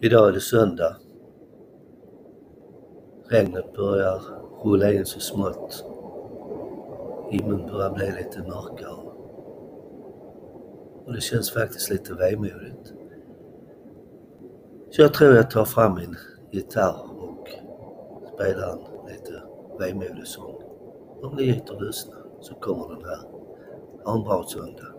I dag er det søndag, Regnet börjar rulla in så smått. Himlen börjar bli lite mörkare. Och det känns faktiskt lite vemodigt. Så jag tror jag tar fram min gitarr och spelar en lite vemodig sång. Om ni gitter lyssna så kommer den här. Ha en bra söndag.